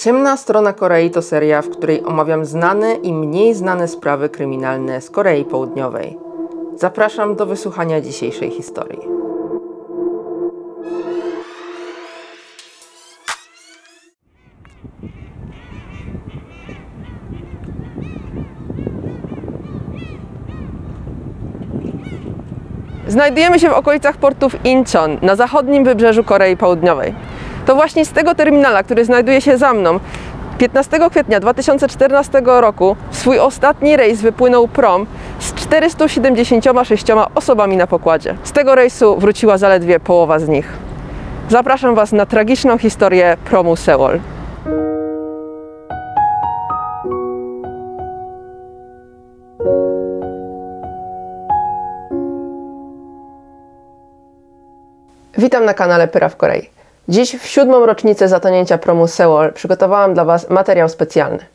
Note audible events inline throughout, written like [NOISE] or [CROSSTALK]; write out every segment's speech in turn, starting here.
Ciemna strona Korei to seria, w której omawiam znane i mniej znane sprawy kryminalne z Korei Południowej. Zapraszam do wysłuchania dzisiejszej historii. Znajdujemy się w okolicach portów Incheon na zachodnim wybrzeżu Korei Południowej. To właśnie z tego terminala, który znajduje się za mną, 15 kwietnia 2014 roku w swój ostatni rejs wypłynął prom z 476 osobami na pokładzie. Z tego rejsu wróciła zaledwie połowa z nich. Zapraszam Was na tragiczną historię promu Seoul. Witam na kanale Pyra w Korei. Dziś w siódmą rocznicę zatonięcia promu Seoul przygotowałam dla Was materiał specjalny.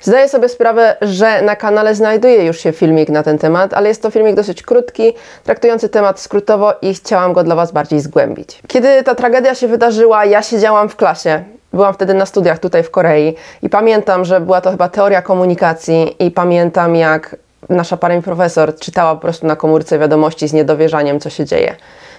Zdaję sobie sprawę, że na kanale znajduje już się filmik na ten temat, ale jest to filmik dosyć krótki, traktujący temat skrótowo i chciałam go dla Was bardziej zgłębić. Kiedy ta tragedia się wydarzyła, ja siedziałam w klasie. Byłam wtedy na studiach tutaj w Korei i pamiętam, że była to chyba teoria komunikacji i pamiętam jak nasza pani profesor czytała po prostu na komórce wiadomości z niedowierzaniem, co się dzieje.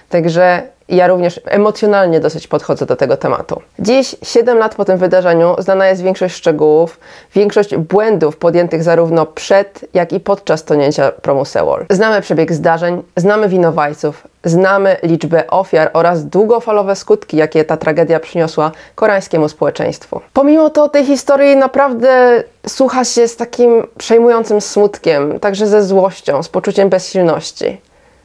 Także ja również emocjonalnie dosyć podchodzę do tego tematu. Dziś, 7 lat po tym wydarzeniu, znana jest większość szczegółów, większość błędów podjętych zarówno przed, jak i podczas tonięcia promu Seoul. Znamy przebieg zdarzeń, znamy winowajców, znamy liczbę ofiar oraz długofalowe skutki, jakie ta tragedia przyniosła koreańskiemu społeczeństwu. Pomimo to tej historii naprawdę słucha się z takim przejmującym smutkiem, także ze złością, z poczuciem bezsilności.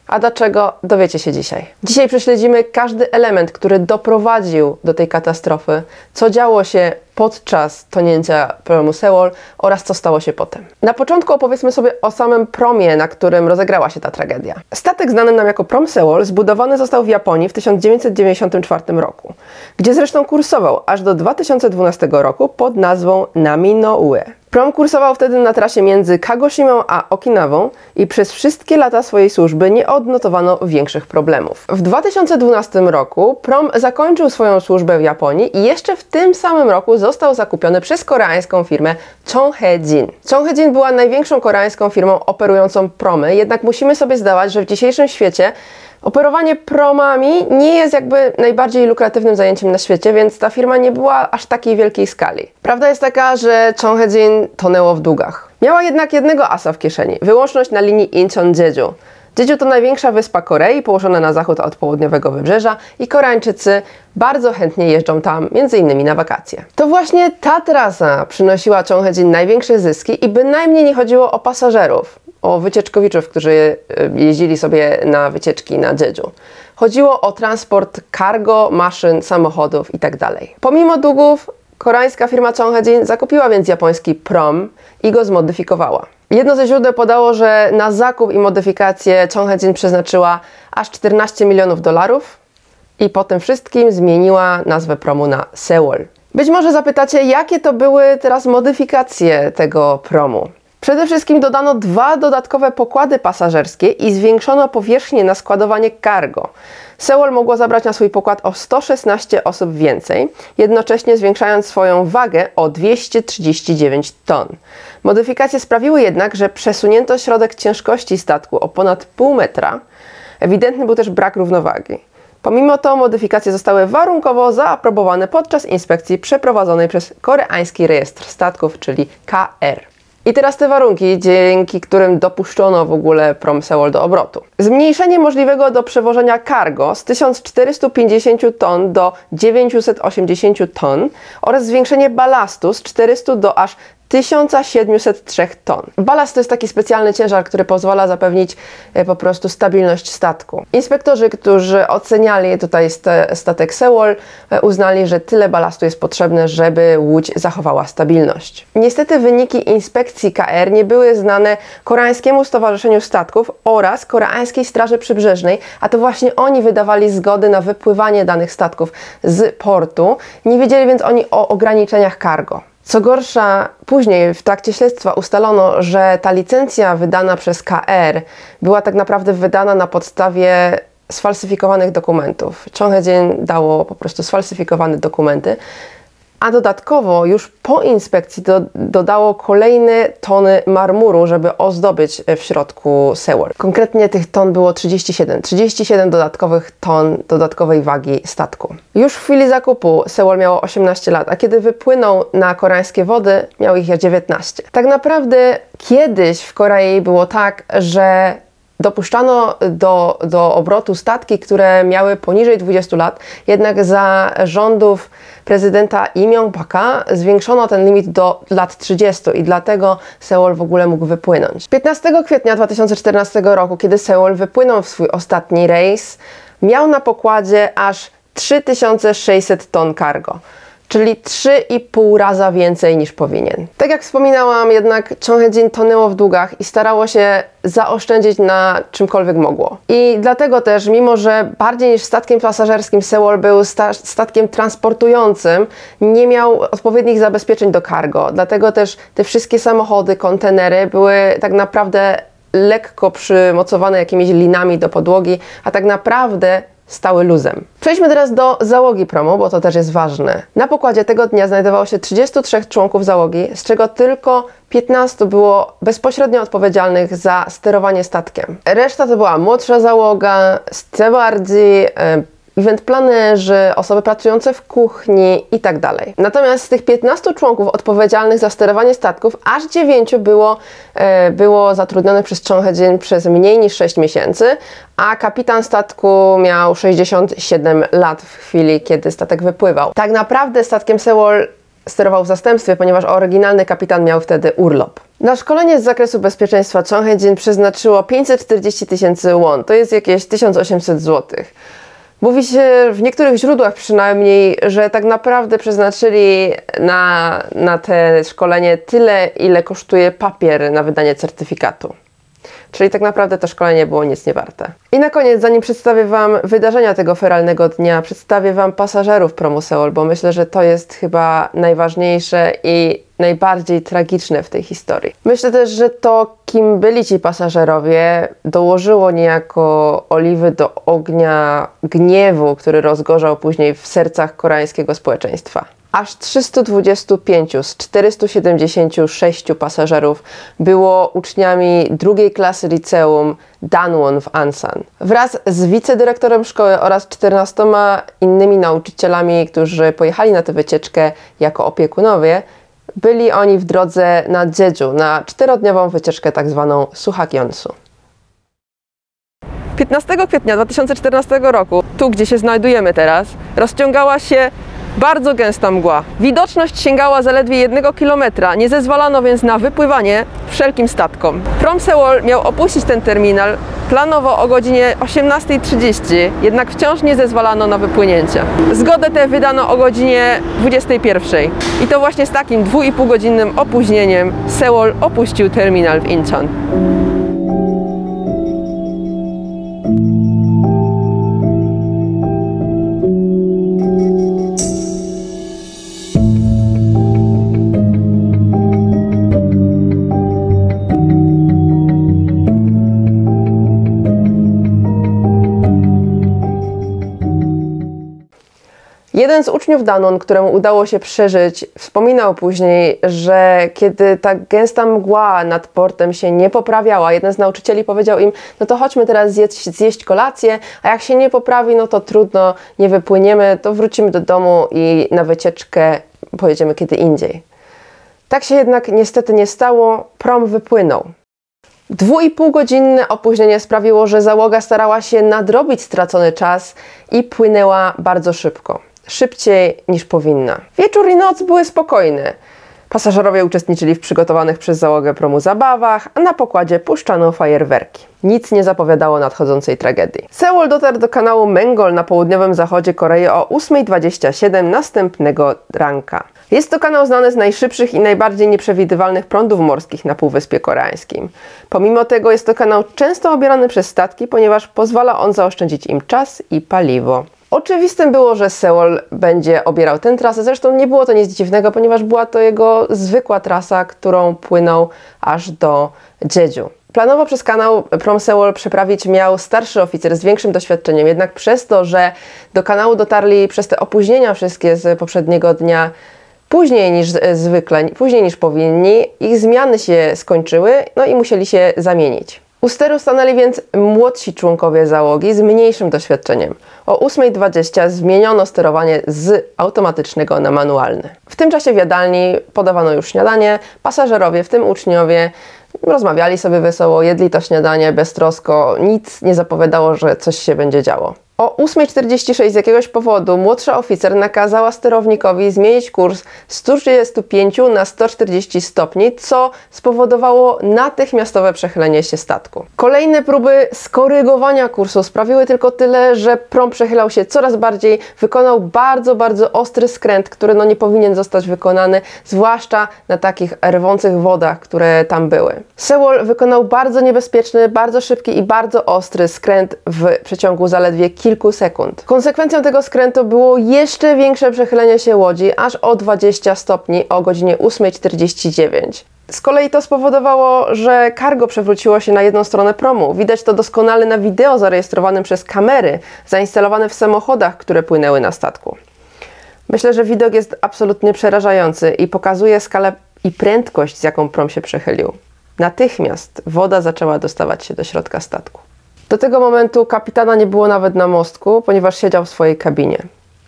A dlaczego dowiecie się dzisiaj. Dzisiaj prześledzimy każdy element, który doprowadził do tej katastrofy, co działo się podczas tonięcia promu Seoul oraz co stało się potem. Na początku opowiedzmy sobie o samym promie, na którym rozegrała się ta tragedia. Statek znany nam jako prom Seoul zbudowany został w Japonii w 1994 roku, gdzie zresztą kursował aż do 2012 roku pod nazwą Nami no Ue. Prom kursował wtedy na trasie między Kagoshimą a Okinawą i przez wszystkie lata swojej służby nie odnotowano większych problemów. W 2012 roku Prom zakończył swoją służbę w Japonii i jeszcze w tym samym roku został zakupiony przez koreańską firmę Chonghae-jin. Chonghae-jin była największą koreańską firmą operującą promy, jednak musimy sobie zdawać, że w dzisiejszym świecie Operowanie promami nie jest jakby najbardziej lukratywnym zajęciem na świecie, więc ta firma nie była aż takiej wielkiej skali. Prawda jest taka, że Chonghae-jin tonęło w długach. Miała jednak jednego asa w kieszeni, wyłączność na linii Incheon-Jeju. Jeju to największa wyspa Korei, położona na zachód od południowego wybrzeża i Koreańczycy bardzo chętnie jeżdżą tam, między innymi na wakacje. To właśnie ta trasa przynosiła Chonghae-jin największe zyski i bynajmniej nie chodziło o pasażerów o wycieczkowiczów, którzy e, jeździli sobie na wycieczki na Jeju. Chodziło o transport cargo, maszyn, samochodów itd. Pomimo długów, koreańska firma Chonghae zakupiła więc japoński prom i go zmodyfikowała. Jedno ze źródeł podało, że na zakup i modyfikację Chonghae przeznaczyła aż 14 milionów dolarów i po tym wszystkim zmieniła nazwę promu na Seoul. Być może zapytacie, jakie to były teraz modyfikacje tego promu. Przede wszystkim dodano dwa dodatkowe pokłady pasażerskie i zwiększono powierzchnię na składowanie cargo. Seoul mogło zabrać na swój pokład o 116 osób więcej, jednocześnie zwiększając swoją wagę o 239 ton. Modyfikacje sprawiły jednak, że przesunięto środek ciężkości statku o ponad pół metra. Ewidentny był też brak równowagi. Pomimo to modyfikacje zostały warunkowo zaaprobowane podczas inspekcji przeprowadzonej przez koreański rejestr statków, czyli KR. I teraz te warunki, dzięki którym dopuszczono w ogóle prom Seoul do obrotu. Zmniejszenie możliwego do przewożenia cargo z 1450 ton do 980 ton oraz zwiększenie balastu z 400 do aż 1703 ton. Balast to jest taki specjalny ciężar, który pozwala zapewnić e, po prostu stabilność statku. Inspektorzy, którzy oceniali tutaj statek Seoul, e, uznali, że tyle balastu jest potrzebne, żeby łódź zachowała stabilność. Niestety wyniki inspekcji KR nie były znane Koreańskiemu Stowarzyszeniu Statków oraz Koreańskiej Straży Przybrzeżnej, a to właśnie oni wydawali zgody na wypływanie danych statków z portu. Nie wiedzieli więc oni o ograniczeniach cargo. Co gorsza, później w trakcie śledztwa ustalono, że ta licencja wydana przez KR była tak naprawdę wydana na podstawie sfalsyfikowanych dokumentów. Chonghae dało po prostu sfalsyfikowane dokumenty. A dodatkowo już po inspekcji do, dodało kolejne tony marmuru, żeby ozdobić w środku Sewol. Konkretnie tych ton było 37. 37 dodatkowych ton dodatkowej wagi statku. Już w chwili zakupu Sewol miało 18 lat, a kiedy wypłynął na koreańskie wody, miał ich 19. Tak naprawdę kiedyś w Korei było tak, że dopuszczano do, do obrotu statki, które miały poniżej 20 lat, jednak za rządów prezydenta Im Jong-baka zwiększono ten limit do lat 30 i dlatego Seoul w ogóle mógł wypłynąć. 15 kwietnia 2014 roku, kiedy Seoul wypłynął w swój ostatni rejs, miał na pokładzie aż 3600 ton cargo czyli 3,5 raza więcej niż powinien. Tak jak wspominałam, jednak Chonghe tonęło w długach i starało się zaoszczędzić na czymkolwiek mogło. I dlatego też, mimo że bardziej niż statkiem pasażerskim Seoul był sta statkiem transportującym, nie miał odpowiednich zabezpieczeń do cargo. Dlatego też te wszystkie samochody, kontenery były tak naprawdę lekko przymocowane jakimiś linami do podłogi, a tak naprawdę stały luzem. Przejdźmy teraz do załogi promu, bo to też jest ważne. Na pokładzie tego dnia znajdowało się 33 członków załogi, z czego tylko 15 było bezpośrednio odpowiedzialnych za sterowanie statkiem. Reszta to była młodsza załoga, stewardzi, event planerzy, osoby pracujące w kuchni i tak. Natomiast z tych 15 członków odpowiedzialnych za sterowanie statków, aż 9 było, e, było zatrudnionych przez Chonghe przez mniej niż 6 miesięcy, a kapitan statku miał 67 lat w chwili, kiedy statek wypływał. Tak naprawdę statkiem Sewol sterował w zastępstwie, ponieważ oryginalny kapitan miał wtedy urlop. Na szkolenie z zakresu bezpieczeństwa Chonghe przeznaczyło 540 tysięcy won, to jest jakieś 1800 złotych. Mówi się w niektórych źródłach przynajmniej, że tak naprawdę przeznaczyli na, na te szkolenie tyle, ile kosztuje papier na wydanie certyfikatu. Czyli tak naprawdę to szkolenie było nic nie warte. I na koniec, zanim przedstawię Wam wydarzenia tego feralnego dnia, przedstawię Wam pasażerów promu Seoul, bo myślę, że to jest chyba najważniejsze i najbardziej tragiczne w tej historii. Myślę też, że to, kim byli ci pasażerowie, dołożyło niejako oliwy do ognia gniewu, który rozgorzał później w sercach koreańskiego społeczeństwa. Aż 325 z 476 pasażerów było uczniami drugiej klasy liceum Danwon w Ansan. Wraz z wicedyrektorem szkoły oraz 14 innymi nauczycielami, którzy pojechali na tę wycieczkę jako opiekunowie, byli oni w drodze na Jeju, na czterodniową wycieczkę tak zwaną Suhakionsu. 15 kwietnia 2014 roku, tu gdzie się znajdujemy teraz, rozciągała się bardzo gęsta mgła. Widoczność sięgała zaledwie jednego kilometra, nie zezwalano więc na wypływanie wszelkim statkom. Prom Seoul miał opuścić ten terminal planowo o godzinie 18.30, jednak wciąż nie zezwalano na wypłynięcie. Zgodę tę wydano o godzinie 21.00 i to właśnie z takim 2,5 godzinnym opóźnieniem Seoul opuścił terminal w Incheon. Jeden z uczniów Danon, któremu udało się przeżyć, wspominał później, że kiedy ta gęsta mgła nad portem się nie poprawiała, jeden z nauczycieli powiedział im, no to chodźmy teraz zjeść, zjeść kolację, a jak się nie poprawi, no to trudno, nie wypłyniemy, to wrócimy do domu i na wycieczkę pojedziemy kiedy indziej. Tak się jednak niestety nie stało, prom wypłynął. Dwuipółgodzinne opóźnienie sprawiło, że załoga starała się nadrobić stracony czas i płynęła bardzo szybko szybciej niż powinna. Wieczór i noc były spokojne. Pasażerowie uczestniczyli w przygotowanych przez załogę promu zabawach, a na pokładzie puszczano fajerwerki. Nic nie zapowiadało nadchodzącej tragedii. Seoul dotarł do kanału Mengol na południowym zachodzie Korei o 8.27 następnego ranka. Jest to kanał znany z najszybszych i najbardziej nieprzewidywalnych prądów morskich na Półwyspie Koreańskim. Pomimo tego jest to kanał często obierany przez statki, ponieważ pozwala on zaoszczędzić im czas i paliwo. Oczywistym było, że Seoul będzie obierał tę trasę. Zresztą nie było to nic dziwnego, ponieważ była to jego zwykła trasa, którą płynął aż do Jeju. Planowo przez kanał Prom Seoul przeprawić miał starszy oficer z większym doświadczeniem, jednak przez to, że do kanału dotarli przez te opóźnienia wszystkie z poprzedniego dnia Później niż z- zwykle, później niż powinni, ich zmiany się skończyły, no i musieli się zamienić. U steru stanęli więc młodsi członkowie załogi z mniejszym doświadczeniem. O 8.20 zmieniono sterowanie z automatycznego na manualne. W tym czasie w jadalni podawano już śniadanie, pasażerowie, w tym uczniowie, rozmawiali sobie wesoło, jedli to śniadanie beztrosko, nic nie zapowiadało, że coś się będzie działo. O 8.46 z jakiegoś powodu młodsza oficer nakazała sterownikowi zmienić kurs z 135 na 140 stopni, co spowodowało natychmiastowe przechylenie się statku. Kolejne próby skorygowania kursu sprawiły tylko tyle, że prom przechylał się coraz bardziej, wykonał bardzo, bardzo ostry skręt, który no nie powinien zostać wykonany, zwłaszcza na takich rwących wodach, które tam były. Sewol wykonał bardzo niebezpieczny, bardzo szybki i bardzo ostry skręt w przeciągu zaledwie kilku sekund. Konsekwencją tego skrętu było jeszcze większe przechylenie się łodzi, aż o 20 stopni o godzinie 8.49. Z kolei to spowodowało, że cargo przewróciło się na jedną stronę promu. Widać to doskonale na wideo zarejestrowanym przez kamery zainstalowane w samochodach, które płynęły na statku. Myślę, że widok jest absolutnie przerażający i pokazuje skalę i prędkość, z jaką prom się przechylił. Natychmiast woda zaczęła dostawać się do środka statku. Do tego momentu kapitana nie było nawet na mostku, ponieważ siedział w swojej kabinie.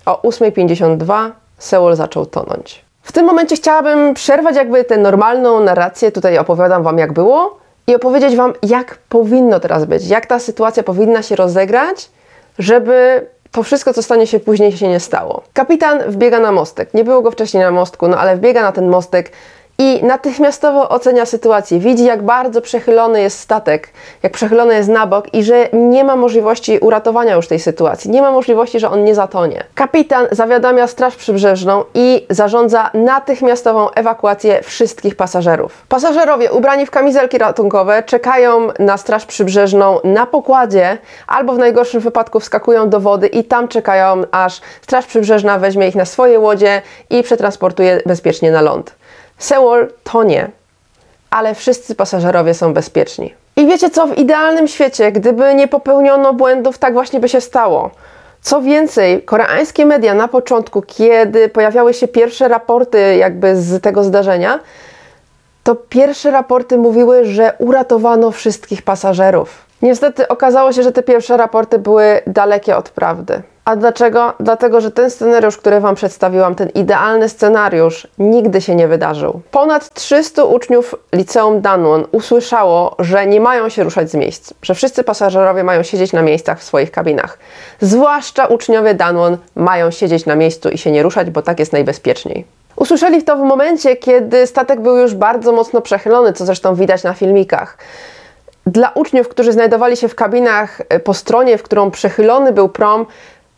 O 8.52 Seoul zaczął tonąć. W tym momencie chciałabym przerwać jakby tę normalną narrację, tutaj opowiadam Wam jak było i opowiedzieć Wam jak powinno teraz być, jak ta sytuacja powinna się rozegrać, żeby to wszystko, co stanie się później, się nie stało. Kapitan wbiega na mostek. Nie było go wcześniej na mostku, no ale wbiega na ten mostek i natychmiastowo ocenia sytuację. Widzi, jak bardzo przechylony jest statek, jak przechylony jest na bok i że nie ma możliwości uratowania już tej sytuacji. Nie ma możliwości, że on nie zatonie. Kapitan zawiadamia Straż Przybrzeżną i zarządza natychmiastową ewakuację wszystkich pasażerów. Pasażerowie ubrani w kamizelki ratunkowe czekają na Straż Przybrzeżną na pokładzie albo w najgorszym wypadku wskakują do wody i tam czekają, aż Straż Przybrzeżna weźmie ich na swoje łodzie i przetransportuje bezpiecznie na ląd. Seoul tonie, ale wszyscy pasażerowie są bezpieczni. I wiecie co, w idealnym świecie, gdyby nie popełniono błędów, tak właśnie by się stało. Co więcej, koreańskie media na początku, kiedy pojawiały się pierwsze raporty jakby z tego zdarzenia, to pierwsze raporty mówiły, że uratowano wszystkich pasażerów. Niestety okazało się, że te pierwsze raporty były dalekie od prawdy. A dlaczego? Dlatego, że ten scenariusz, który Wam przedstawiłam, ten idealny scenariusz, nigdy się nie wydarzył. Ponad 300 uczniów liceum Danwon usłyszało, że nie mają się ruszać z miejsc, że wszyscy pasażerowie mają siedzieć na miejscach w swoich kabinach. Zwłaszcza uczniowie Danwon mają siedzieć na miejscu i się nie ruszać, bo tak jest najbezpieczniej. Usłyszeli to w momencie, kiedy statek był już bardzo mocno przechylony, co zresztą widać na filmikach. Dla uczniów, którzy znajdowali się w kabinach e, po stronie, w którą przechylony był prom,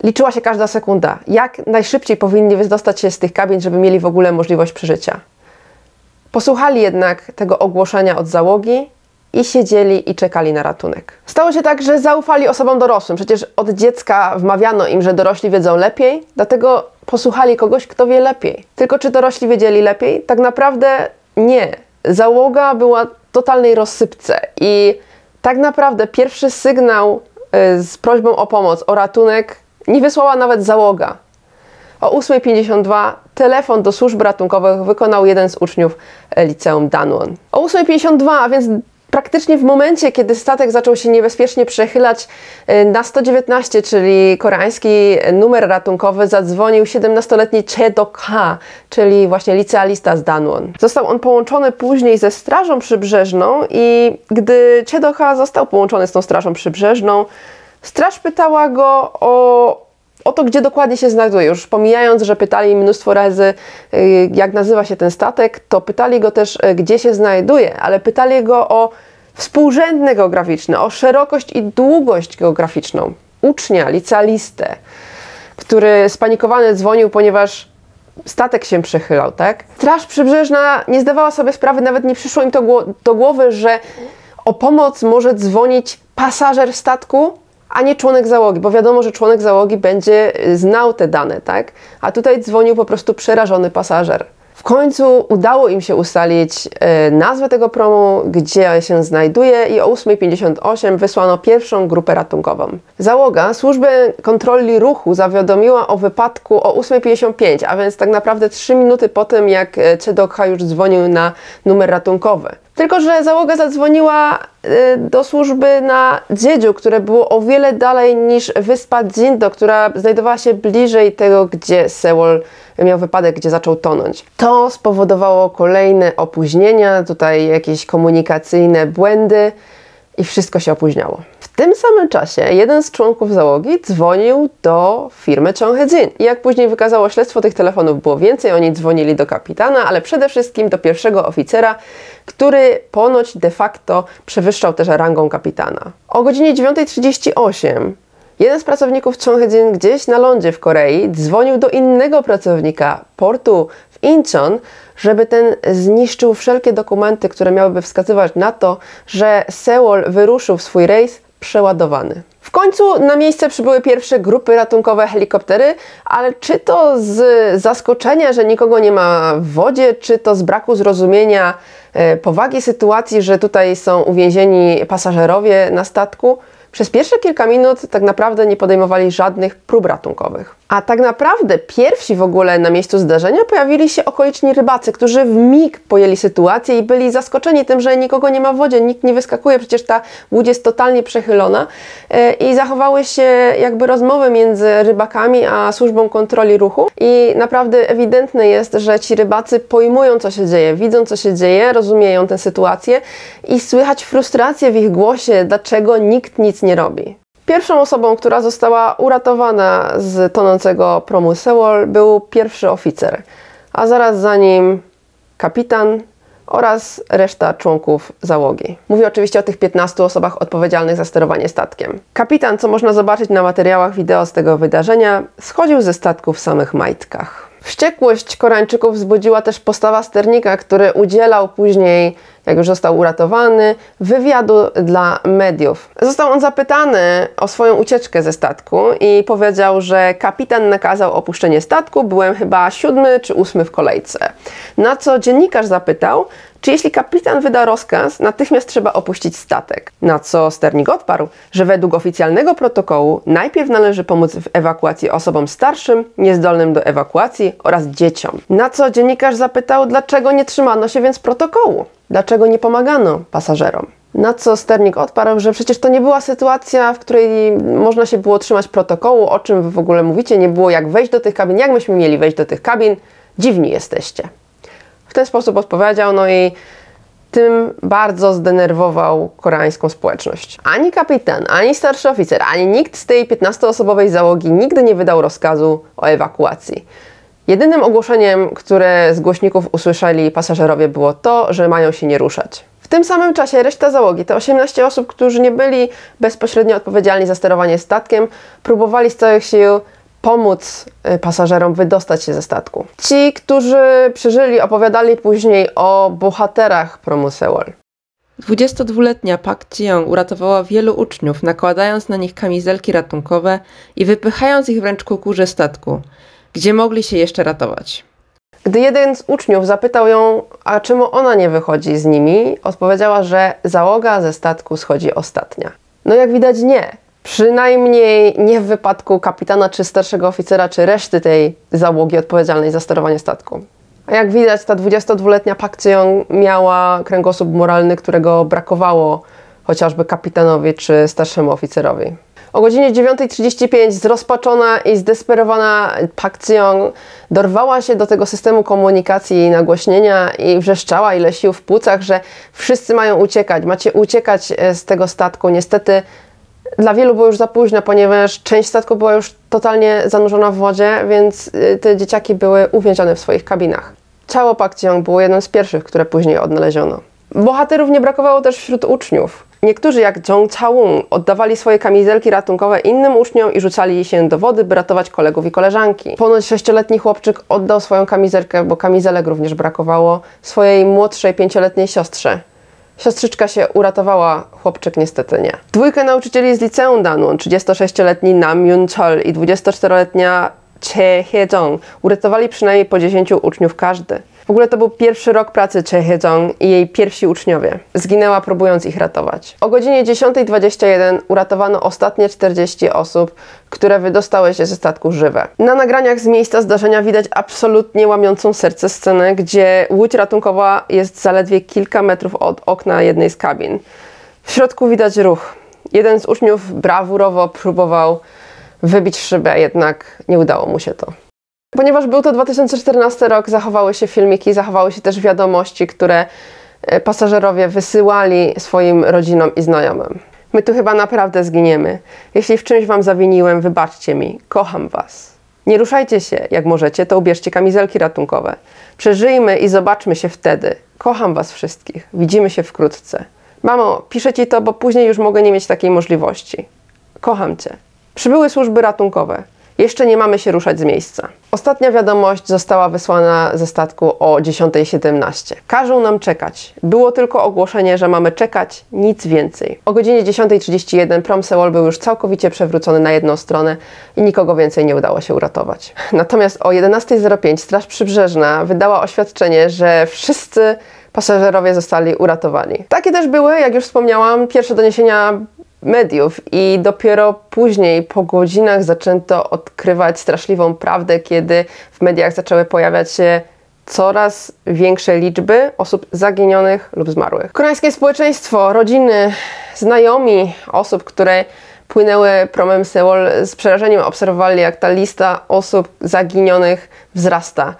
liczyła się każda sekunda. Jak najszybciej powinni wydostać się z tych kabin, żeby mieli w ogóle możliwość przeżycia. Posłuchali jednak tego ogłoszenia od załogi i siedzieli i czekali na ratunek. Stało się tak, że zaufali osobom dorosłym. Przecież od dziecka wmawiano im, że dorośli wiedzą lepiej, dlatego posłuchali kogoś, kto wie lepiej. Tylko czy dorośli wiedzieli lepiej? Tak naprawdę nie. Załoga była totalnej rozsypce i tak naprawdę pierwszy sygnał y, z prośbą o pomoc, o ratunek nie wysłała nawet załoga. O 8.52 telefon do służb ratunkowych wykonał jeden z uczniów e, liceum Danwon. O 8.52, a więc praktycznie w momencie, kiedy statek zaczął się niebezpiecznie przechylać e, na 119, czyli koreański numer ratunkowy, zadzwonił 17-letni Che Do-ka, czyli właśnie licealista z Danwon. Został on połączony później ze Strażą Przybrzeżną i gdy Che Do-ka został połączony z tą Strażą Przybrzeżną, straż pytała go o o to, gdzie dokładnie się znajduje. Już pomijając, że pytali mnóstwo razy, y, jak nazywa się ten statek, to pytali go też, y, gdzie się znajduje, ale pytali go o współrzędne geograficzne, o szerokość i długość geograficzną. Ucznia, licealistę, który spanikowany dzwonił, ponieważ statek się przechylał, tak? Straż Przybrzeżna nie zdawała sobie sprawy, nawet nie przyszło im to do głowy, że o pomoc może dzwonić pasażer statku, a nie członek załogi, bo wiadomo, że członek załogi będzie y, znał te dane, tak? A tutaj dzwonił po prostu przerażony pasażer. W końcu udało im się ustalić e, nazwę tego promu, gdzie się znajduje i o 8.58 wysłano pierwszą grupę ratunkową. Załoga służby kontroli ruchu zawiadomiła o wypadku o 8.55, a więc tak naprawdę 3 minuty po tym, jak e, Chedokha już dzwonił na numer ratunkowy. Tylko, że załoga zadzwoniła e, do służby na Dziedziu, które było o wiele dalej niż wyspa Dzindo, która znajdowała się bliżej tego, gdzie Sewol miał wypadek, gdzie zaczął tonąć. To spowodowało kolejne opóźnienia, tutaj jakieś komunikacyjne błędy i wszystko się opóźniało. W tym samym czasie jeden z członków załogi dzwonił do firmy Chonghedzin. I jak później wykazało śledztwo, tych telefonów było więcej. Oni dzwonili do kapitana, ale przede wszystkim do pierwszego oficera, który ponoć de facto przewyższał też rangą kapitana. O godzinie 9.38 Jeden z pracowników Chonghedzin gdzieś na lądzie w Korei dzwonił do innego pracownika portu Incheon, żeby ten zniszczył wszelkie dokumenty, które miałyby wskazywać na to, że Seoul wyruszył w swój rejs przeładowany. W końcu na miejsce przybyły pierwsze grupy ratunkowe helikoptery, ale czy to z zaskoczenia, że nikogo nie ma w wodzie, czy to z braku zrozumienia e, powagi sytuacji, że tutaj są uwięzieni pasażerowie na statku, przez pierwsze kilka minut tak naprawdę nie podejmowali żadnych prób ratunkowych. A tak naprawdę pierwsi w ogóle na miejscu zdarzenia pojawili się okoliczni rybacy, którzy w mig pojęli sytuację i byli zaskoczeni tym, że nikogo nie ma w wodzie, nikt nie wyskakuje, przecież ta łódź jest totalnie przechylona e, i zachowały się jakby rozmowy między rybakami a służbą kontroli ruchu i naprawdę ewidentne jest, że ci rybacy pojmują co się dzieje, widzą co się dzieje, rozumieją tę sytuację i słychać frustrację w ich głosie, dlaczego nikt nic nie robi. Pierwszą osobą, która została uratowana z tonącego promu Sewol był pierwszy oficer, a zaraz za nim kapitan oraz reszta członków załogi. Mówię oczywiście o tych 15 osobach odpowiedzialnych za sterowanie statkiem. Kapitan, co można zobaczyć na materiałach wideo z tego wydarzenia, schodził ze statku w samych majtkach. Wściekłość Koreańczyków wzbudziła też postawa sternika, który udzielał później jak już został uratowany, wywiadu dla mediów. Został on zapytany o swoją ucieczkę ze statku i powiedział, że kapitan nakazał opuszczenie statku, byłem chyba siódmy czy ósmy w kolejce. Na co dziennikarz zapytał, czy jeśli kapitan wyda rozkaz, natychmiast trzeba opuścić statek. Na co sternik odparł, że według oficjalnego protokołu najpierw należy pomóc w ewakuacji osobom starszym, niezdolnym do ewakuacji oraz dzieciom. Na co dziennikarz zapytał, dlaczego nie trzymano się więc protokołu. Dlaczego nie pomagano pasażerom? Na co sternik odparł, że przecież to nie była sytuacja, w której można się było trzymać protokołu, o czym wy w ogóle mówicie, nie było jak wejść do tych kabin, jak myśmy mieli wejść do tych kabin, dziwni jesteście. W ten sposób odpowiedział, no i tym bardzo zdenerwował koreańską społeczność. Ani kapitan, ani starszy oficer, ani nikt z tej 15-osobowej załogi nigdy nie wydał rozkazu o ewakuacji. Jedynym ogłoszeniem, które z głośników usłyszeli pasażerowie było to, że mają się nie ruszać. W tym samym czasie reszta załogi, te 18 osób, którzy nie byli bezpośrednio odpowiedzialni za sterowanie statkiem, próbowali z całych sił pomóc y, pasażerom wydostać się ze statku. Ci, którzy przeżyli, opowiadali później o bohaterach promu Seoul. 22-letnia Pak Jiyoung uratowała wielu uczniów, nakładając na nich kamizelki ratunkowe i wypychając ich wręcz ku kurze statku gdzie mogli się jeszcze ratować. Gdy jeden z uczniów zapytał ją, a czemu ona nie wychodzi z nimi, odpowiedziała, że załoga ze statku schodzi ostatnia. No jak widać nie. Przynajmniej nie w wypadku kapitana, czy starszego oficera, czy reszty tej załogi odpowiedzialnej za sterowanie statku. A jak widać, ta 22-letnia Pak miała kręgosłup moralny, którego brakowało chociażby kapitanowi czy starszemu oficerowi. O godzinie 9.35 zrozpaczona i zdesperowana Pak Jeong dorwała się do tego systemu komunikacji i nagłośnienia i wrzeszczała ile sił w płucach, że wszyscy mają uciekać, macie uciekać e, z tego statku. Niestety dla wielu było już za późno, ponieważ część statku była już totalnie zanurzona w wodzie, więc e, te dzieciaki były uwięzione w swoich kabinach. Ciało Pak Jeong było jednym z pierwszych, które później odnaleziono. Bohaterów nie brakowało też wśród uczniów. Niektórzy, jak Jong Chaung, oddawali swoje kamizelki ratunkowe innym uczniom i rzucali się do wody, by ratować kolegów i koleżanki. Ponoć sześcioletni chłopczyk oddał swoją kamizelkę, bo kamizelek również brakowało, swojej młodszej pięcioletniej siostrze. Siostrzyczka się uratowała, chłopczyk niestety nie. Dwójkę nauczycieli z liceum Danwon, 36-letni Nam Yun Chol i 24-letnia Che Hye-jong uratowali przynajmniej po 10 uczniów każdy. W ogóle to był pierwszy rok pracy Choi Hye-jong i jej pierwsi uczniowie. Zginęła próbując ich ratować. O godzinie 10.21 uratowano ostatnie 40 osób, które wydostały się ze statku żywe. Na nagraniach z miejsca zdarzenia widać absolutnie łamiącą serce scenę, gdzie łódź ratunkowa jest zaledwie kilka metrów od okna jednej z kabin. W środku widać ruch. Jeden z uczniów brawurowo próbował wybić szybę, jednak nie udało mu się to. Ponieważ był to 2014 rok, zachowały się filmiki, zachowały się też wiadomości, które e, pasażerowie wysyłali swoim rodzinom i znajomym. My tu chyba naprawdę zginiemy. Jeśli w czymś Wam zawiniłem, wybaczcie mi. Kocham Was. Nie ruszajcie się, jak możecie, to ubierzcie kamizelki ratunkowe. Przeżyjmy i zobaczmy się wtedy. Kocham Was wszystkich. Widzimy się wkrótce. Mamo, piszę Ci to, bo później już mogę nie mieć takiej możliwości. Kocham Cię. Przybyły służby ratunkowe. Jeszcze nie mamy się ruszać z miejsca. Ostatnia wiadomość została wysłana ze statku o 10.17. Każą nam czekać. Było tylko ogłoszenie, że mamy czekać, nic więcej. O godzinie 10.31 prom Seoul był już całkowicie przewrócony na jedną stronę i nikogo więcej nie udało się uratować. [LAUGHS] Natomiast o 11.05 Straż Przybrzeżna wydała oświadczenie, że wszyscy pasażerowie zostali uratowani. Takie też były, jak już wspomniałam, pierwsze doniesienia mediów i dopiero później, po godzinach, zaczęto odkrywać straszliwą prawdę, kiedy w mediach zaczęły pojawiać się coraz większe liczby osób zaginionych lub zmarłych. Koreańskie społeczeństwo, rodziny, znajomi osób, które płynęły promem Seoul z przerażeniem obserwowali, jak ta lista osób zaginionych wzrasta.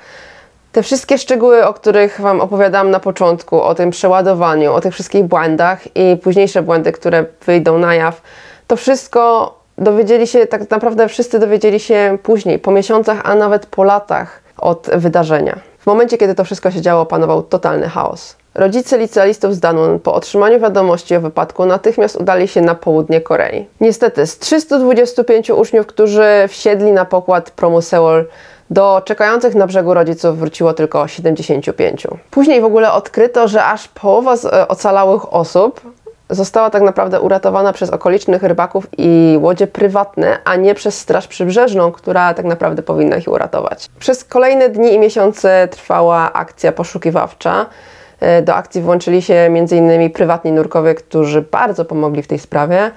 Te wszystkie szczegóły, o których Wam opowiadałam na początku, o tym przeładowaniu, o tych wszystkich błędach i późniejsze błędy, które wyjdą na jaw, to wszystko dowiedzieli się, tak naprawdę wszyscy dowiedzieli się później, po miesiącach, a nawet po latach od wydarzenia. W momencie, kiedy to wszystko się działo, panował totalny chaos. Rodzice licealistów z Danun po otrzymaniu wiadomości o wypadku natychmiast udali się na południe Korei. Niestety, z 325 uczniów, którzy wsiedli na pokład promu Seoul, do czekających na brzegu rodziców wróciło tylko 75. Później w ogóle odkryto, że aż połowa z e, ocalałych osób została tak naprawdę uratowana przez okolicznych rybaków i łodzie prywatne, a nie przez Straż Przybrzeżną, która tak naprawdę powinna ich uratować. Przez kolejne dni i miesiące trwała akcja poszukiwawcza. E, do akcji włączyli się m.in. prywatni nurkowie, którzy bardzo pomogli w tej sprawie.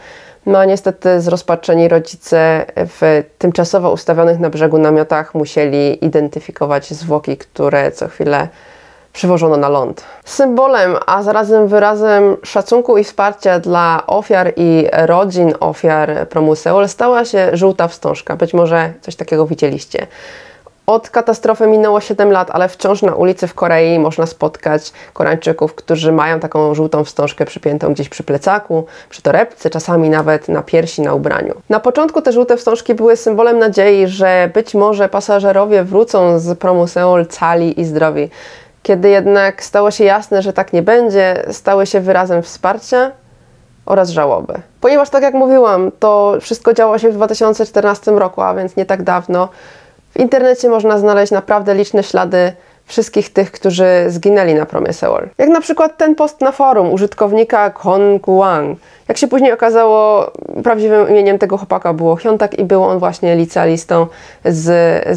No niestety zrozpaczeni rodzice w tymczasowo ustawionych na brzegu namiotach musieli identyfikować zwłoki, które co chwilę przywożono na ląd. Symbolem, a zarazem wyrazem szacunku i wsparcia dla ofiar i rodzin ofiar promu Seul stała się żółta wstążka. Być może coś takiego widzieliście. Od katastrofy minęło 7 lat, ale wciąż na ulicy w Korei można spotkać Koreańczyków, którzy mają taką żółtą wstążkę przypiętą gdzieś przy plecaku, przy torebce, czasami nawet na piersi, na ubraniu. Na początku te żółte wstążki były symbolem nadziei, że być może pasażerowie wrócą z promu Seoul cali i zdrowi. Kiedy jednak stało się jasne, że tak nie będzie, stały się wyrazem wsparcia oraz żałoby. Ponieważ tak jak mówiłam, to wszystko działo się w 2014 roku, a więc nie tak dawno, w internecie można znaleźć naprawdę liczne ślady wszystkich tych, którzy zginęli na promie Seoul. Jak na przykład ten post na forum użytkownika Kon Guang. Jak się później okazało, prawdziwym imieniem tego chłopaka było Hyuntak i był on właśnie licealistą z,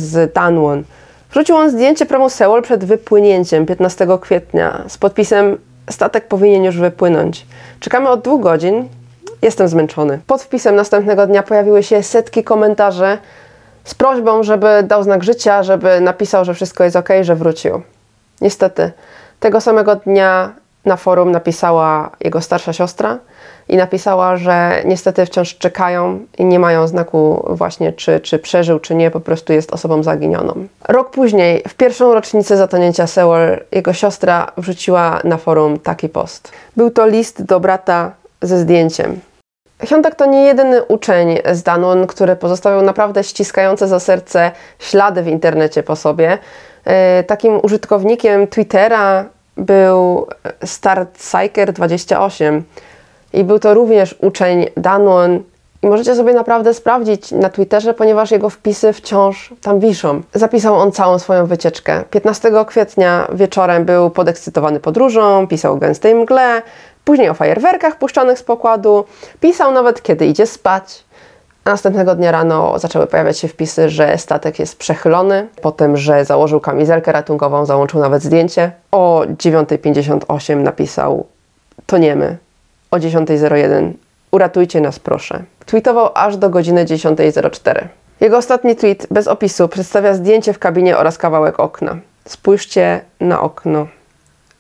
z Danwon. Wrzucił on zdjęcie promu Seoul przed wypłynięciem 15 kwietnia z podpisem Statek powinien już wypłynąć. Czekamy od dwóch godzin. Jestem zmęczony. Pod wpisem następnego dnia pojawiły się setki komentarzy z prośbą, żeby dał znak życia, żeby napisał, że wszystko jest ok, że wrócił. Niestety, tego samego dnia na forum napisała jego starsza siostra i napisała, że niestety wciąż czekają i nie mają znaku właśnie, czy, czy przeżył, czy nie, po prostu jest osobą zaginioną. Rok później, w pierwszą rocznicę zatonięcia Seoul, jego siostra wrzuciła na forum taki post. Był to list do brata ze zdjęciem. Hyuntak to nie jedyny uczeń z Danun, który pozostawił naprawdę ściskające za serce ślady w internecie po sobie. E, takim użytkownikiem Twittera był StartPsyker28 i był to również uczeń Danun. I możecie sobie naprawdę sprawdzić na Twitterze, ponieważ jego wpisy wciąż tam wiszą. Zapisał on całą swoją wycieczkę. 15 kwietnia wieczorem był podekscytowany podróżą, pisał o gęstej mgle, później o fajerwerkach puszczonych z pokładu, pisał nawet kiedy idzie spać. A następnego dnia rano zaczęły pojawiać się wpisy, że statek jest przechylony, potem, że założył kamizelkę ratunkową, załączył nawet zdjęcie. O 9.58 napisał toniemy. O 10.01 uratujcie nas proszę. Tweetował aż do godziny 10.04. Jego ostatni tweet bez opisu przedstawia zdjęcie w kabinie oraz kawałek okna. Spójrzcie na okno.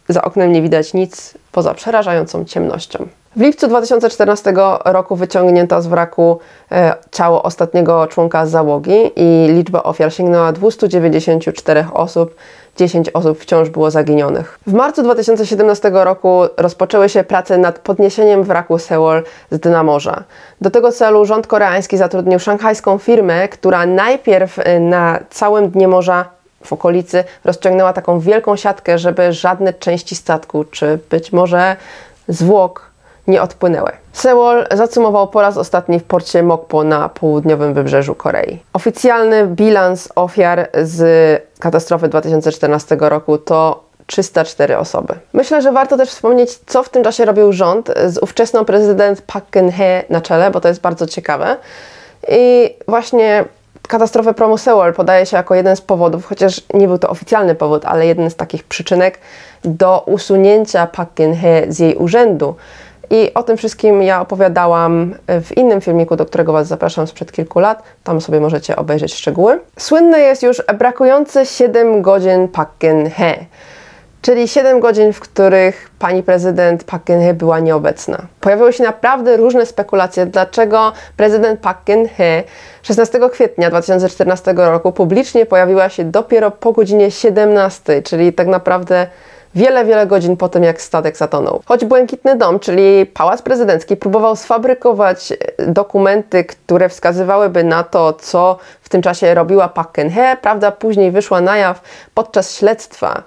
Za oknem nie widać nic poza przerażającą ciemnością. W lipcu 2014 roku wyciągnięto z wraku e, ciało ostatniego członka załogi i liczba ofiar sięgnęła 294 osób. 10 osób wciąż było zaginionych. W marcu 2017 roku rozpoczęły się prace nad podniesieniem wraku Seoul z dna morza. Do tego celu rząd koreański zatrudnił szanghajską firmę, która najpierw e, na całym dnie morza w okolicy rozciągnęła taką wielką siatkę, żeby żadne części statku, czy być może zwłok nie odpłynęły. Seoul zacumował po raz ostatni w porcie Mokpo na południowym wybrzeżu Korei. Oficjalny bilans ofiar z katastrofy 2014 roku to 304 osoby. Myślę, że warto też wspomnieć, co w tym czasie robił rząd z ówczesną prezydent Park Geun-hye na czele, bo to jest bardzo ciekawe. I właśnie katastrofę promu Seoul podaje się jako jeden z powodów, chociaż nie był to oficjalny powód, ale jeden z takich przyczynek do usunięcia Park Geun-hye z jej urzędu. I o tym wszystkim ja opowiadałam w innym filmiku, do którego Was zapraszam sprzed kilku lat. Tam sobie możecie obejrzeć szczegóły. Słynne jest już brakujące 7 godzin Park Geun-hye, czyli 7 godzin, w których pani prezydent Park Geun-hye była nieobecna. Pojawiły się naprawdę różne spekulacje, dlaczego prezydent Park Geun-hye 16 kwietnia 2014 roku publicznie pojawiła się dopiero po godzinie 17, czyli tak naprawdę wiele, wiele godzin po tym, jak statek zatonął. Choć Błękitny Dom, czyli Pałac Prezydencki, próbował sfabrykować e, dokumenty, które wskazywałyby na to, co w tym czasie robiła Park Geun-hye, prawda później wyszła na jaw podczas śledztwa.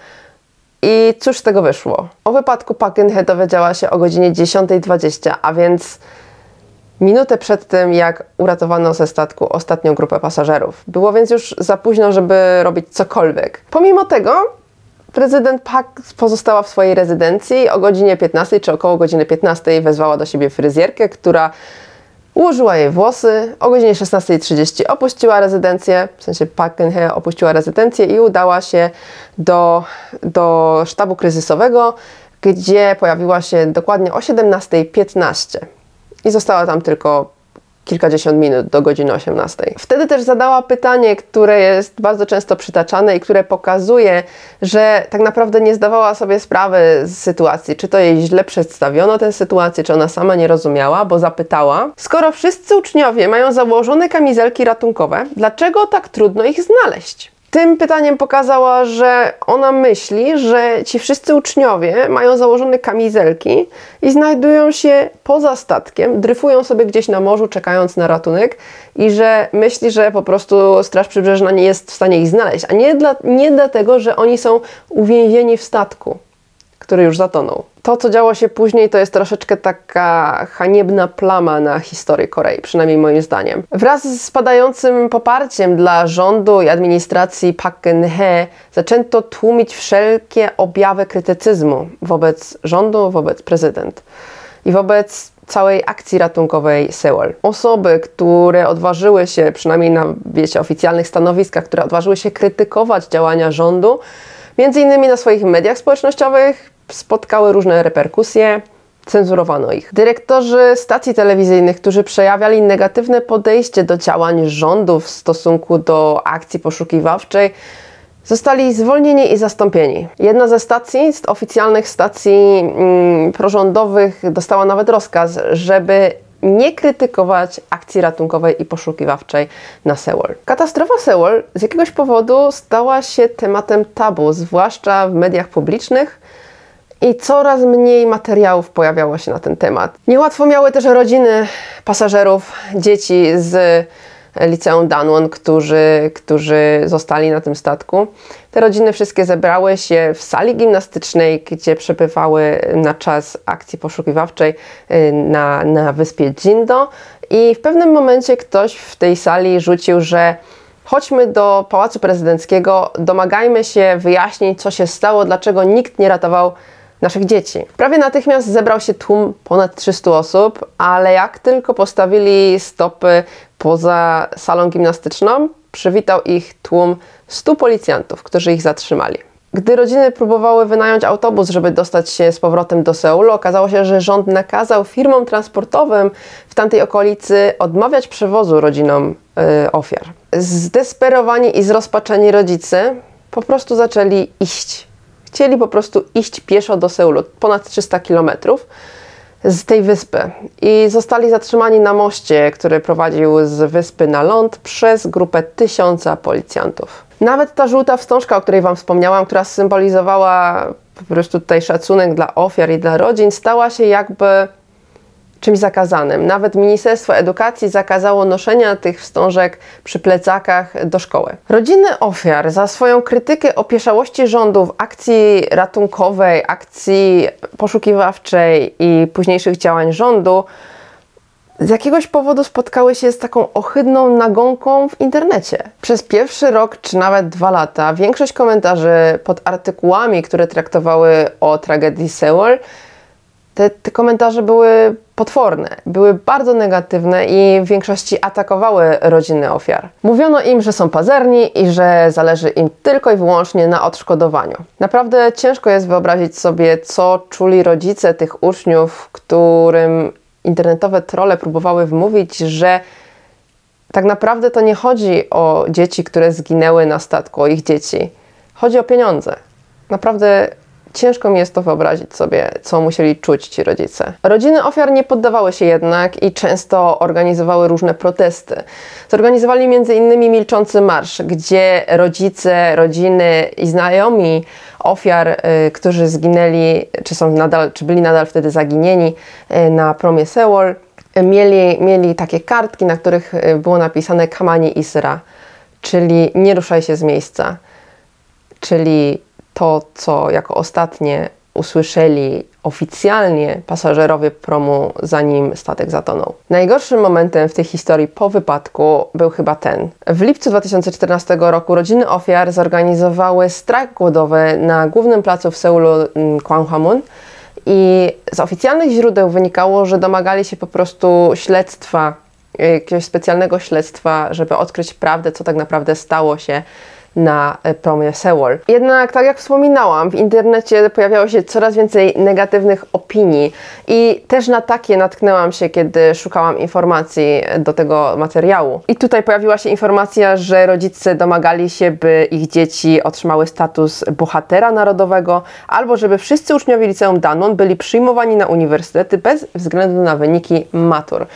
I cóż z tego wyszło? O wypadku Park Geun-hye dowiedziała się o godzinie 10.20, a więc minutę przed tym, jak uratowano ze statku ostatnią grupę pasażerów. Było więc już za późno, żeby robić cokolwiek. Pomimo tego prezydent Park pozostała w swojej rezydencji. O godzinie 15 czy około godziny 15 wezwała do siebie fryzjerkę, która ułożyła jej włosy. O godzinie 16.30 opuściła rezydencję, w sensie Park Geun-hye opuściła rezydencję i udała się do, do sztabu kryzysowego, gdzie pojawiła się dokładnie o 17.15 i została tam tylko kilkadziesiąt minut do godziny 18. Wtedy też zadała pytanie, które jest bardzo często przytaczane i które pokazuje, że tak naprawdę nie zdawała sobie sprawy z sytuacji, czy to jej źle przedstawiono tę sytuację, czy ona sama nie rozumiała, bo zapytała: Skoro wszyscy uczniowie mają założone kamizelki ratunkowe, dlaczego tak trudno ich znaleźć? Tym pytaniem pokazała, że ona myśli, że ci wszyscy uczniowie mają założone kamizelki i znajdują się poza statkiem, dryfują sobie gdzieś na morzu, czekając na ratunek, i że myśli, że po prostu Straż Przybrzeżna nie jest w stanie ich znaleźć, a nie, dla, nie dlatego, że oni są uwięzieni w statku który już zatonął. To, co działo się później, to jest troszeczkę taka haniebna plama na historii Korei, przynajmniej moim zdaniem. Wraz z spadającym poparciem dla rządu i administracji Park Geun-hye zaczęto tłumić wszelkie objawy krytycyzmu wobec rządu, wobec prezydent i wobec całej akcji ratunkowej Seoul. Osoby, które odważyły się, przynajmniej na wiecie, oficjalnych stanowiskach, które odważyły się krytykować działania rządu, między innymi na swoich mediach społecznościowych, spotkały różne reperkusje, cenzurowano ich. Dyrektorzy stacji telewizyjnych, którzy przejawiali negatywne podejście do działań rządu w stosunku do akcji poszukiwawczej, zostali zwolnieni i zastąpieni. Jedna ze stacji, z oficjalnych stacji mm, prorządowych, dostała nawet rozkaz, żeby nie krytykować akcji ratunkowej i poszukiwawczej na Seoul. Katastrofa Seoul z jakiegoś powodu stała się tematem tabu, zwłaszcza w mediach publicznych, i coraz mniej materiałów pojawiało się na ten temat. Niełatwo miały też rodziny pasażerów, dzieci z liceum Danwon, którzy, którzy zostali na tym statku. Te rodziny wszystkie zebrały się w sali gimnastycznej, gdzie przebywały na czas akcji poszukiwawczej y, na, na wyspie Jindo i w pewnym momencie ktoś w tej sali rzucił, że chodźmy do Pałacu Prezydenckiego, domagajmy się wyjaśnień, co się stało, dlaczego nikt nie ratował naszych dzieci. Prawie natychmiast zebrał się tłum ponad 300 osób, ale jak tylko postawili stopy poza salą gimnastyczną, przywitał ich tłum 100 policjantów, którzy ich zatrzymali. Gdy rodziny próbowały wynająć autobus, żeby dostać się z powrotem do Seulu, okazało się, że rząd nakazał firmom transportowym w tamtej okolicy odmawiać przewozu rodzinom y, ofiar. Zdesperowani i zrozpaczeni rodzice po prostu zaczęli iść. Chcieli po prostu iść pieszo do Seulu, ponad 300 kilometrów z tej wyspy i zostali zatrzymani na moście, który prowadził z wyspy na ląd przez grupę tysiąca policjantów. Nawet ta żółta wstążka, o której Wam wspomniałam, która symbolizowała po prostu tutaj szacunek dla ofiar i dla rodzin, stała się jakby czymś zakazanym. Nawet Ministerstwo Edukacji zakazało noszenia tych wstążek przy plecakach do szkoły. Rodziny ofiar za swoją krytykę opieszałości rządu w akcji ratunkowej, akcji poszukiwawczej i późniejszych działań rządu z jakiegoś powodu spotkały się z taką ohydną nagonką w internecie. Przez pierwszy rok czy nawet dwa lata większość komentarzy pod artykułami, które traktowały o tragedii Sewell, te, te komentarze były potworne, były bardzo negatywne i w większości atakowały rodziny ofiar. Mówiono im, że są pazerni i że zależy im tylko i wyłącznie na odszkodowaniu. Naprawdę ciężko jest wyobrazić sobie, co czuli rodzice tych uczniów, którym internetowe trole próbowały wmówić, że tak naprawdę to nie chodzi o dzieci, które zginęły na statku, o ich dzieci. Chodzi o pieniądze. Naprawdę ciężko mi jest to wyobrazić sobie, co musieli czuć ci rodzice. Rodziny ofiar nie poddawały się jednak i często organizowały różne protesty. Zorganizowali m.in. Milczący Marsz, gdzie rodzice, rodziny i znajomi ofiar, y, którzy zginęli, czy są nadal, czy byli nadal wtedy zaginieni y, na promie Sewol, mieli, mieli takie kartki, na których y, było napisane Kamani Isra, czyli nie ruszaj się z miejsca, czyli to, co jako ostatnie usłyszeli oficjalnie pasażerowie promu, zanim statek zatonął. Najgorszym momentem w tej historii po wypadku był chyba ten. W lipcu 2014 roku rodziny ofiar zorganizowały strajk głodowy na głównym placu w Seulu mm, Kwanghamun i z oficjalnych źródeł wynikało, że domagali się po prostu śledztwa, jakiegoś specjalnego śledztwa, żeby odkryć prawdę, co tak naprawdę stało się na e, promie Sewol. Jednak, tak jak wspominałam, w internecie pojawiało się coraz więcej negatywnych opinii i też na takie natknęłam się, kiedy szukałam informacji do tego materiału. I tutaj pojawiła się informacja, że rodzice domagali się, by ich dzieci otrzymały status bohatera narodowego, albo żeby wszyscy uczniowie liceum Danon byli przyjmowani na uniwersytety bez względu na wyniki matur.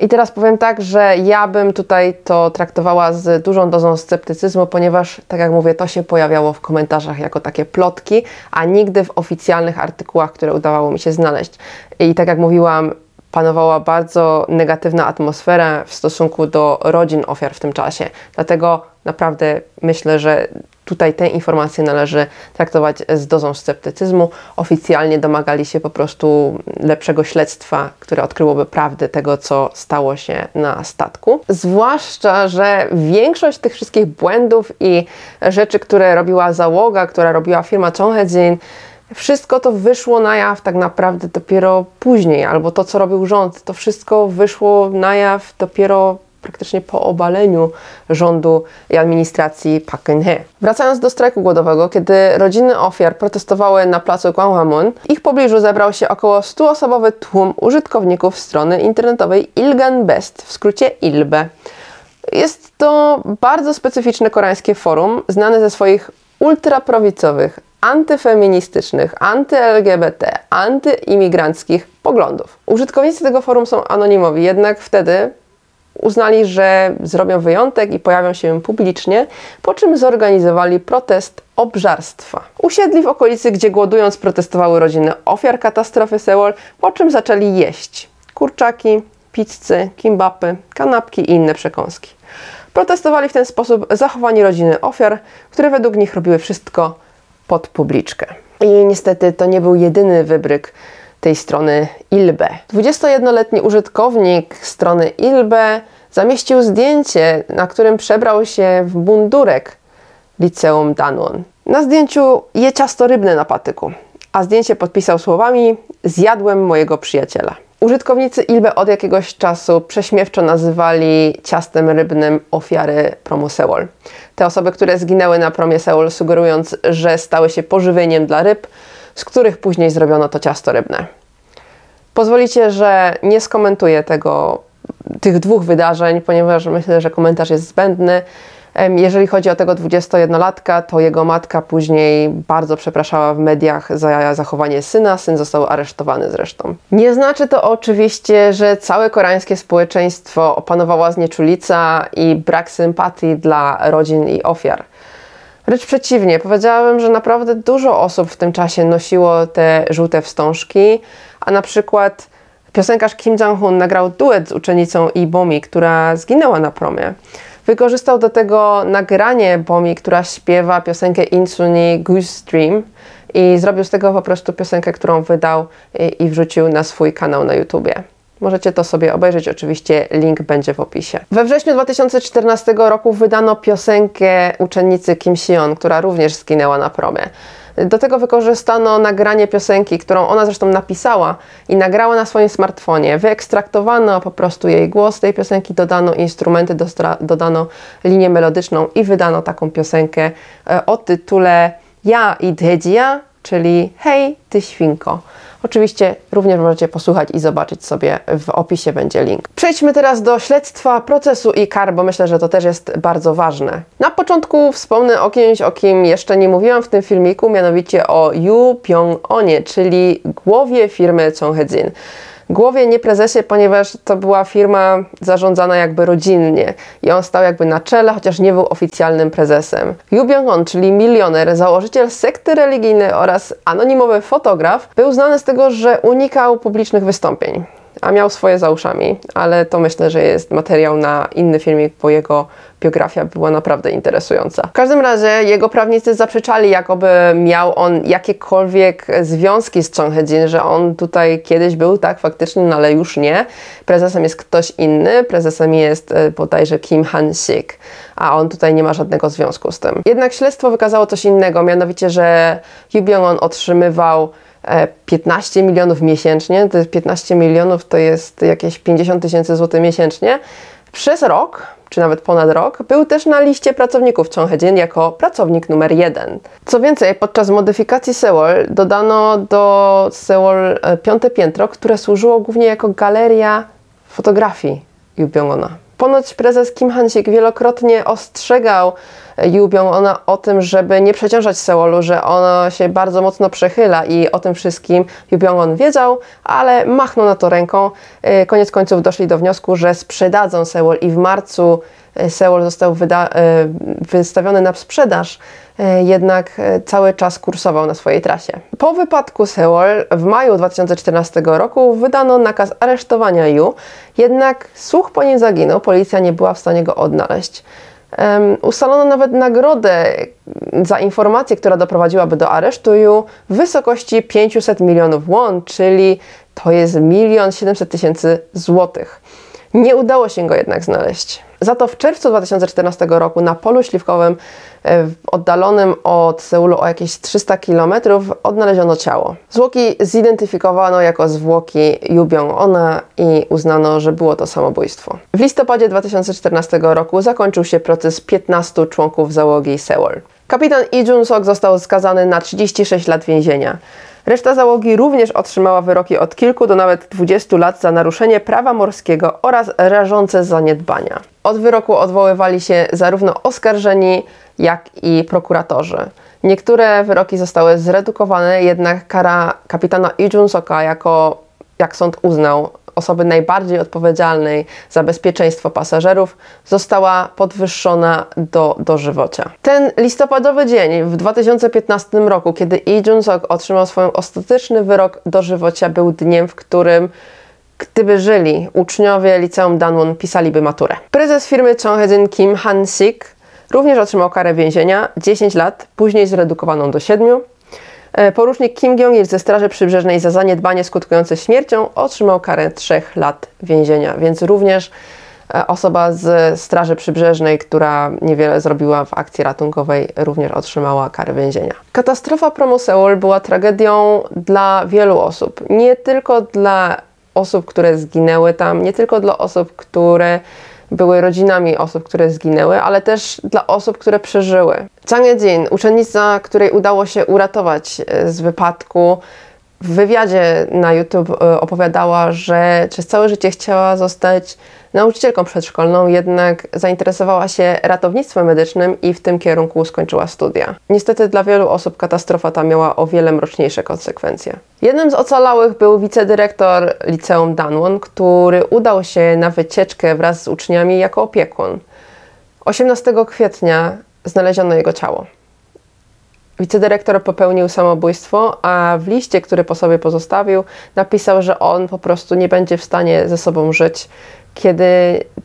I teraz powiem tak, że ja bym tutaj to traktowała z dużą dozą sceptycyzmu, ponieważ, tak jak mówię, to się pojawiało w komentarzach jako takie plotki, a nigdy w oficjalnych artykułach, które udawało mi się znaleźć. I tak jak mówiłam, panowała bardzo negatywna atmosfera w stosunku do rodzin ofiar w tym czasie. Dlatego naprawdę myślę, że tutaj te informacje należy traktować z dozą sceptycyzmu. Oficjalnie domagali się po prostu lepszego śledztwa, które odkryłoby prawdę tego, co stało się na statku. Zwłaszcza, że większość tych wszystkich błędów i rzeczy, które robiła załoga, która robiła firma Chonghedzin, wszystko to wyszło na jaw tak naprawdę dopiero później, albo to, co robił rząd, to wszystko wyszło na jaw dopiero praktycznie po obaleniu rządu i administracji Park Geun-hye. Wracając do strajku głodowego, kiedy rodziny ofiar protestowały na placu Gwanghwamun, w ich pobliżu zebrał się około 100-osobowy tłum użytkowników strony internetowej Ilgan Best, w skrócie ILBE. Jest to bardzo specyficzne koreańskie forum, znane ze swoich ultraprawicowych, antyfeministycznych, anty-LGBT, antyimigranckich poglądów. Użytkownicy tego forum są anonimowi, jednak wtedy uznali, że zrobią wyjątek i pojawią się publicznie, po czym zorganizowali protest obżarstwa. Usiedli w okolicy, gdzie głodując protestowały rodziny ofiar katastrofy Sewol, po czym zaczęli jeść kurczaki, pizzy, kimbapy, kanapki i inne przekąski. Protestowali w ten sposób zachowani rodziny ofiar, które według nich robiły wszystko pod publiczkę. I niestety to nie był jedyny wybryk tej strony Ilbe. 21-letni użytkownik strony Ilbe zamieścił zdjęcie, na którym przebrał się w mundurek liceum Danwon. Na zdjęciu je ciasto rybne na patyku, a zdjęcie podpisał słowami Zjadłem mojego przyjaciela. Użytkownicy Ilbe od jakiegoś czasu prześmiewczo nazywali ciastem rybnym ofiary promu Seoul. Te osoby, które zginęły na promie Seoul, sugerując, że stały się pożywieniem dla ryb, z których później zrobiono to ciasto rybne. Pozwolicie, że nie skomentuję tego, tych dwóch wydarzeń, ponieważ myślę, że komentarz jest zbędny. Jeżeli chodzi o tego 21-latka, to jego matka później bardzo przepraszała w mediach za zachowanie syna. Syn został aresztowany zresztą. Nie znaczy to oczywiście, że całe koreańskie społeczeństwo opanowała znieczulica i brak sympatii dla rodzin i ofiar. Wręcz przeciwnie, powiedziałabym, że naprawdę dużo osób w tym czasie nosiło te żółte wstążki, a na przykład piosenkarz Kim Jong-un nagrał duet z uczennicą Ibomi, która zginęła na promie. Wykorzystał do tego nagranie Bomi, która śpiewa piosenkę Insuni Goose Dream i zrobił z tego po prostu piosenkę, którą wydał i wrzucił na swój kanał na YouTubie. Możecie to sobie obejrzeć, oczywiście link będzie w opisie. We wrześniu 2014 roku wydano piosenkę uczennicy Kim Sion, która również zginęła na promie. Do tego wykorzystano nagranie piosenki, którą ona zresztą napisała i nagrała na swoim smartfonie. Wyekstraktowano po prostu jej głos tej piosenki, dodano instrumenty, dodano linię melodyczną i wydano taką piosenkę e, o tytule Ja i Dedzia, czyli Hej, ty świnko. Oczywiście również możecie posłuchać i zobaczyć sobie w opisie będzie link. Przejdźmy teraz do śledztwa procesu i kar, bo myślę, że to też jest bardzo ważne. Na początku wspomnę o kimś, o kim jeszcze nie mówiłam w tym filmiku, mianowicie o Yu Pyong-onie, czyli głowie firmy Chonghedzin głowie, nie prezesie, ponieważ to była firma zarządzana jakby rodzinnie i on stał jakby na czele, chociaż nie był oficjalnym prezesem. Yu Byung-on, czyli milioner, założyciel sekty religijnej oraz anonimowy fotograf, był znany z tego, że unikał publicznych wystąpień a miał swoje za uszami, ale to myślę, że jest materiał na inny filmik, bo jego biografia była naprawdę interesująca. W każdym razie jego prawnicy zaprzeczali, jakoby miał on jakiekolwiek związki z Chung He-jin, że on tutaj kiedyś był, tak, faktycznie, no ale już nie. Prezesem jest ktoś inny, prezesem jest e, bodajże Kim Han-sik, a on tutaj nie ma żadnego związku z tym. Jednak śledztwo wykazało coś innego, mianowicie, że Yu Byung-on otrzymywał 15 e, milionów miesięcznie, to jest 15 milionów to jest jakieś 50 tysięcy złotych miesięcznie, przez rok, czy nawet ponad rok, był też na liście pracowników Chonghedzin jako pracownik numer jeden. Co więcej, podczas modyfikacji Seoul dodano do Seoul e, piąte piętro, które służyło głównie jako galeria fotografii Yu Byung-ona. Ponoć prezes Kim Han-sik wielokrotnie ostrzegał Yu Byung-ona o tym, żeby nie przeciążać Seulu, że ono się bardzo mocno przechyla i o tym wszystkim Yu Byung-on wiedział, ale machnął na to ręką. Y, koniec końców doszli do wniosku, że sprzedadzą Seul i w marcu Seul został y, wystawiony na sprzedaż, jednak cały czas kursował na swojej trasie. Po wypadku Seoul w maju 2014 roku wydano nakaz aresztowania Yu, jednak słuch po nim zaginął, policja nie była w stanie go odnaleźć. Um, ustalono nawet nagrodę za informację, która doprowadziłaby do aresztu Yu w wysokości 500 milionów won, czyli to jest milion 700 tysięcy złotych. Nie udało się go jednak znaleźć. Za to w czerwcu 2014 roku na polu śliwkowym e, oddalonym od Seulu o jakieś 300 km odnaleziono ciało. Zwłoki zidentyfikowano jako zwłoki Yubiong Ona i uznano, że było to samobójstwo. W listopadzie 2014 roku zakończył się proces 15 członków załogi Seoul. Kapitan Lee Jun-sok został skazany na 36 lat więzienia. Reszta załogi również otrzymała wyroki od kilku do nawet 20 lat za naruszenie prawa morskiego oraz rażące zaniedbania. Od wyroku odwoływali się zarówno oskarżeni, jak i prokuratorzy. Niektóre wyroki zostały zredukowane, jednak kara kapitana Lee Jun-soka jako, jak sąd uznał, osoby najbardziej odpowiedzialnej za bezpieczeństwo pasażerów została podwyższona do dożywocia. Ten listopadowy dzień w 2015 roku, kiedy Lee Jun-sok otrzymał swój ostateczny wyrok dożywocia, był dniem, w którym Gdyby żyli uczniowie liceum Danwon pisaliby maturę. Prezes firmy Chonghedzin Kim Han-sik również otrzymał karę więzienia 10 lat, później zredukowaną do 7. E, porucznik Kim Gyong-il ze Straży Przybrzeżnej za zaniedbanie skutkujące śmiercią otrzymał karę 3 lat więzienia, więc również E, Osoba z Straży Przybrzeżnej, która niewiele zrobiła w akcji ratunkowej, również otrzymała karę więzienia. Katastrofa promu Seoul była tragedią dla wielu osób. Nie tylko dla osób, które zginęły tam, nie tylko dla osób, które były rodzinami osób, które zginęły, ale też dla osób, które przeżyły. Chang Jin, uczennica, której udało się uratować e, z wypadku, w wywiadzie na YouTube e, opowiadała, że przez całe życie chciała zostać nauczycielką przedszkolną, jednak zainteresowała się ratownictwem medycznym i w tym kierunku skończyła studia. Niestety dla wielu osób katastrofa ta miała o wiele mroczniejsze konsekwencje. Jednym z ocalałych był wicedyrektor liceum Danwon, który udał się na wycieczkę wraz z uczniami jako opiekun. 18 kwietnia znaleziono jego ciało. Wicedyrektor popełnił samobójstwo, a w liście, który po sobie pozostawił, napisał, że on po prostu nie będzie w stanie ze sobą żyć, kiedy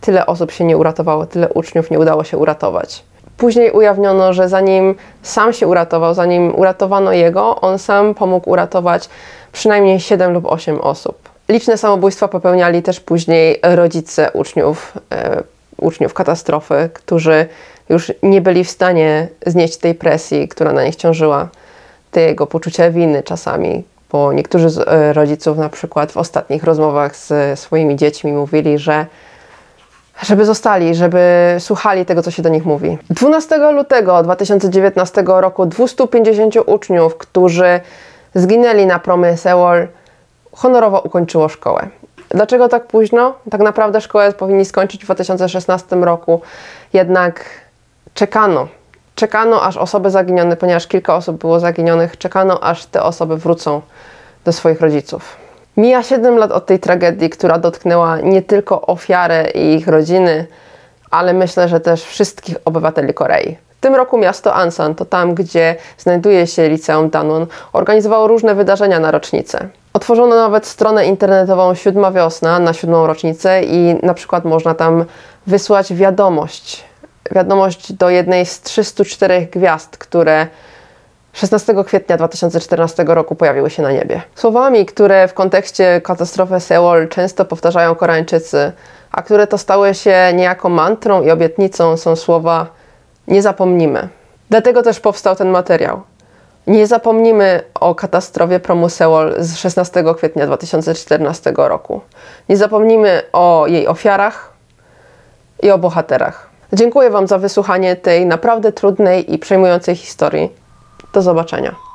tyle osób się nie uratowało, tyle uczniów nie udało się uratować. Później ujawniono, że zanim sam się uratował, zanim uratowano jego, on sam pomógł uratować przynajmniej 7 lub 8 osób. Liczne samobójstwa popełniali też później rodzice uczniów, e, uczniów katastrofy, którzy już nie byli w stanie znieść tej presji, która na nich ciążyła, tego poczucia winy czasami, bo niektórzy z e, rodziców na przykład w ostatnich rozmowach z swoimi dziećmi mówili, że żeby zostali, żeby słuchali tego, co się do nich mówi. 12 lutego 2019 roku 250 uczniów, którzy zginęli na promie Seoul, honorowo ukończyło szkołę. Dlaczego tak późno? Tak naprawdę szkołę powinni skończyć w 2016 roku, jednak czekano. Czekano, aż osoby zaginione, ponieważ kilka osób było zaginionych, czekano, aż te osoby wrócą do swoich rodziców. Mija 7 lat od tej tragedii, która dotknęła nie tylko ofiarę i ich rodziny, ale myślę, że też wszystkich obywateli Korei. W tym roku miasto Ansan, to tam, gdzie znajduje się liceum Danwon, organizowało różne wydarzenia na rocznicę. Otworzono nawet stronę internetową Siódma Wiosna na siódmą rocznicę i na przykład można tam wysłać wiadomość. Wiadomość do jednej z 304 gwiazd, które 16 kwietnia 2014 roku pojawiły się na niebie. Słowami, które w kontekście katastrofy Seoul często powtarzają Koreańczycy, a które to stały się niejako mantrą i obietnicą, są słowa nie zapomnimy. Dlatego też powstał ten materiał. Nie zapomnimy o katastrofie promu Seoul z 16 kwietnia 2014 roku. Nie zapomnimy o jej ofiarach i o bohaterach. Dziękuję Wam za wysłuchanie tej naprawdę trudnej i przejmującej historii. Do zobaczenia.